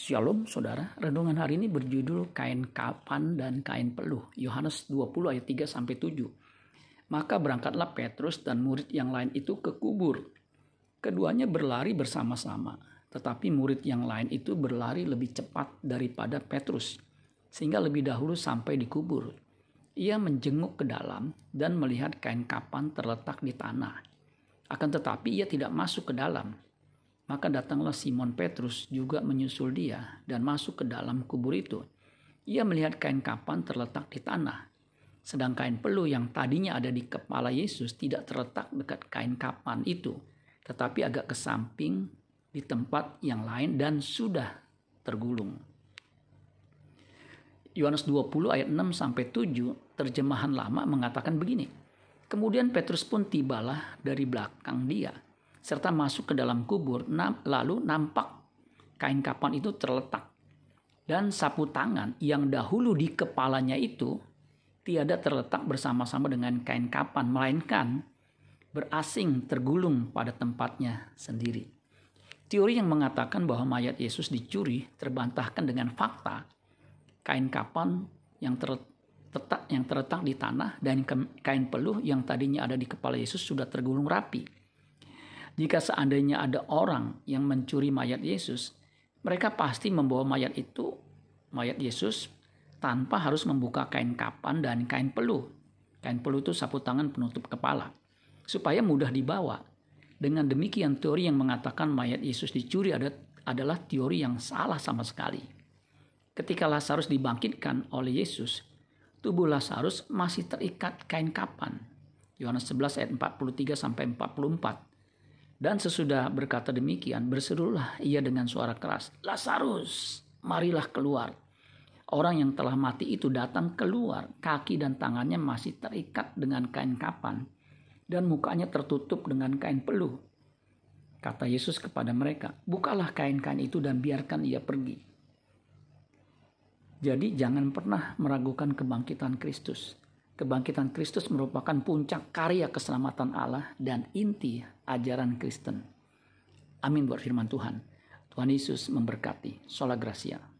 Shalom saudara, renungan hari ini berjudul kain kapan dan kain peluh. Yohanes 20 ayat 3 sampai 7. Maka berangkatlah Petrus dan murid yang lain itu ke kubur. Keduanya berlari bersama-sama, tetapi murid yang lain itu berlari lebih cepat daripada Petrus, sehingga lebih dahulu sampai di kubur. Ia menjenguk ke dalam dan melihat kain kapan terletak di tanah. Akan tetapi ia tidak masuk ke dalam, maka datanglah Simon Petrus juga menyusul dia dan masuk ke dalam kubur itu. Ia melihat kain kapan terletak di tanah. Sedang kain peluh yang tadinya ada di kepala Yesus tidak terletak dekat kain kapan itu, tetapi agak ke samping di tempat yang lain dan sudah tergulung. Yohanes 20 ayat 6 sampai 7 terjemahan lama mengatakan begini. Kemudian Petrus pun tibalah dari belakang dia serta masuk ke dalam kubur, lalu nampak kain kapan itu terletak. Dan sapu tangan yang dahulu di kepalanya itu tiada terletak bersama-sama dengan kain kapan, melainkan berasing tergulung pada tempatnya sendiri. Teori yang mengatakan bahwa mayat Yesus dicuri terbantahkan dengan fakta kain kapan yang terletak, yang terletak di tanah dan kain peluh yang tadinya ada di kepala Yesus sudah tergulung rapi. Jika seandainya ada orang yang mencuri mayat Yesus, mereka pasti membawa mayat itu, mayat Yesus, tanpa harus membuka kain kapan dan kain peluh. Kain peluh itu sapu tangan penutup kepala, supaya mudah dibawa. Dengan demikian teori yang mengatakan mayat Yesus dicuri adalah teori yang salah sama sekali. Ketika Lazarus dibangkitkan oleh Yesus, tubuh Lazarus masih terikat kain kapan. Yohanes 11 ayat 43 sampai 44. Dan sesudah berkata demikian, berserulah ia dengan suara keras, Lazarus, marilah keluar. Orang yang telah mati itu datang keluar, kaki dan tangannya masih terikat dengan kain kapan, dan mukanya tertutup dengan kain peluh. Kata Yesus kepada mereka, bukalah kain-kain itu dan biarkan ia pergi. Jadi jangan pernah meragukan kebangkitan Kristus kebangkitan Kristus merupakan puncak karya keselamatan Allah dan inti ajaran Kristen. Amin buat firman Tuhan. Tuhan Yesus memberkati. Sola Gracia.